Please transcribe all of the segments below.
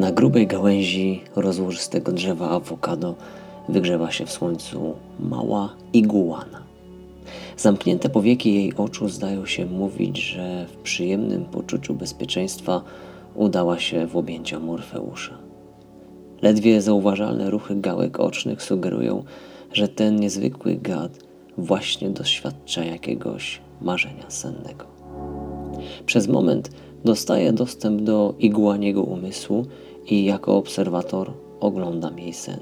Na grubej gałęzi rozłożystego drzewa awokado wygrzewa się w słońcu mała iguana. Zamknięte powieki jej oczu zdają się mówić, że w przyjemnym poczuciu bezpieczeństwa udała się w objęcia Morfeusza. Ledwie zauważalne ruchy gałek ocznych sugerują, że ten niezwykły gad właśnie doświadcza jakiegoś marzenia sennego. Przez moment dostaje dostęp do igłaniego umysłu i jako obserwator oglądam jej sen.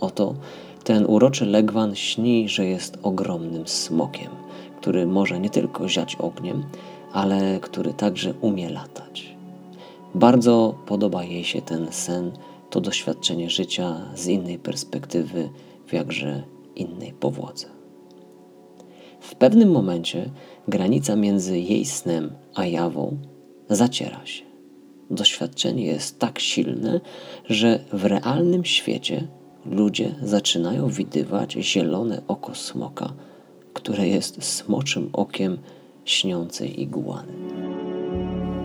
Oto ten uroczy legwan śni, że jest ogromnym smokiem, który może nie tylko ziać ogniem, ale który także umie latać. Bardzo podoba jej się ten sen, to doświadczenie życia z innej perspektywy, w jakże innej powłodze. W pewnym momencie granica między jej snem a jawą zaciera się. Doświadczenie jest tak silne, że w realnym świecie ludzie zaczynają widywać zielone oko smoka, które jest smoczym okiem śniącej iguany.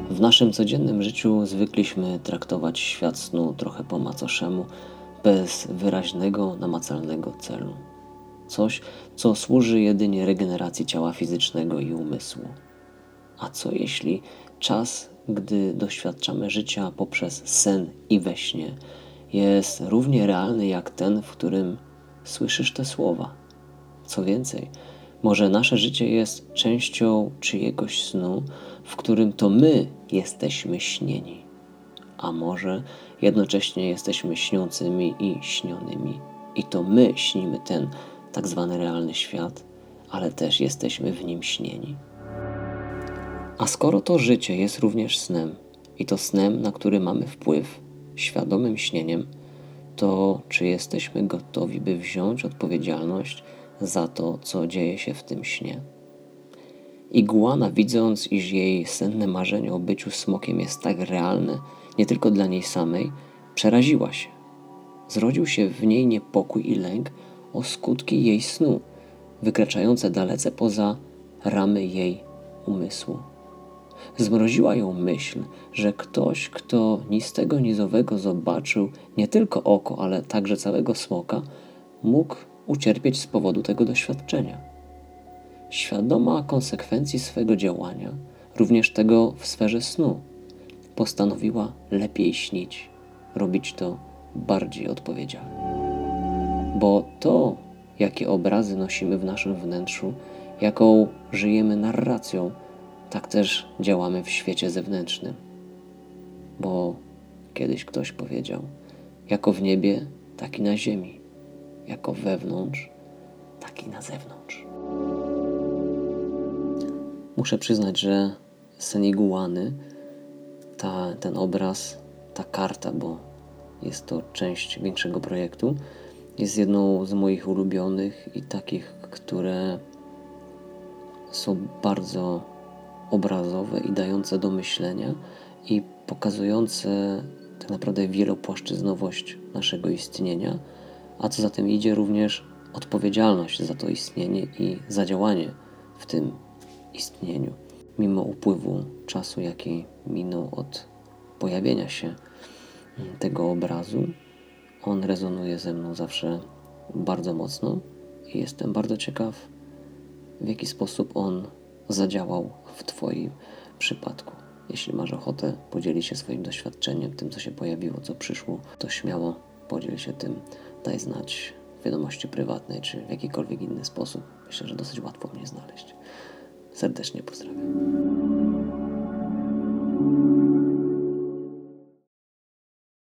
W naszym codziennym życiu zwykliśmy traktować świat snu trochę po macoszemu, bez wyraźnego, namacalnego celu. Coś, co służy jedynie regeneracji ciała fizycznego i umysłu. A co jeśli czas, gdy doświadczamy życia poprzez sen i we śnie, jest równie realny jak ten, w którym słyszysz te słowa? Co więcej, może nasze życie jest częścią czyjegoś snu, w którym to my jesteśmy śnieni, a może jednocześnie jesteśmy śniącymi i śnionymi, i to my śnimy ten tak zwany realny świat, ale też jesteśmy w nim śnieni. A skoro to życie jest również snem, i to snem, na który mamy wpływ, świadomym śnieniem, to czy jesteśmy gotowi, by wziąć odpowiedzialność za to, co dzieje się w tym śnie? Iguana, widząc, iż jej senne marzenie o byciu smokiem jest tak realne, nie tylko dla niej samej, przeraziła się. Zrodził się w niej niepokój i lęk o skutki jej snu, wykraczające dalece poza ramy jej umysłu. Zmroziła ją myśl, że ktoś, kto ni z tego nizowego zobaczył nie tylko oko, ale także całego smoka, mógł ucierpieć z powodu tego doświadczenia. Świadoma konsekwencji swego działania, również tego w sferze snu, postanowiła lepiej śnić, robić to bardziej odpowiedzialnie. Bo to, jakie obrazy nosimy w naszym wnętrzu, jaką żyjemy narracją, tak też działamy w świecie zewnętrznym. Bo kiedyś ktoś powiedział: jako w niebie, tak i na ziemi, jako wewnątrz, tak i na zewnątrz. Muszę przyznać, że Seniguany, ta, ten obraz, ta karta, bo jest to część większego projektu, jest jedną z moich ulubionych i takich, które są bardzo obrazowe i dające do myślenia i pokazujące tak naprawdę wielopłaszczyznowość naszego istnienia, a co za tym idzie również odpowiedzialność za to istnienie i za działanie w tym istnieniu. Mimo upływu czasu, jaki minął od pojawienia się tego obrazu, on rezonuje ze mną zawsze bardzo mocno i jestem bardzo ciekaw, w jaki sposób on zadziałał w Twoim przypadku. Jeśli masz ochotę podzielić się swoim doświadczeniem, tym co się pojawiło, co przyszło, to śmiało podziel się tym, daj znać w wiadomości prywatnej czy w jakikolwiek inny sposób. Myślę, że dosyć łatwo mnie znaleźć. Serdecznie pozdrawiam.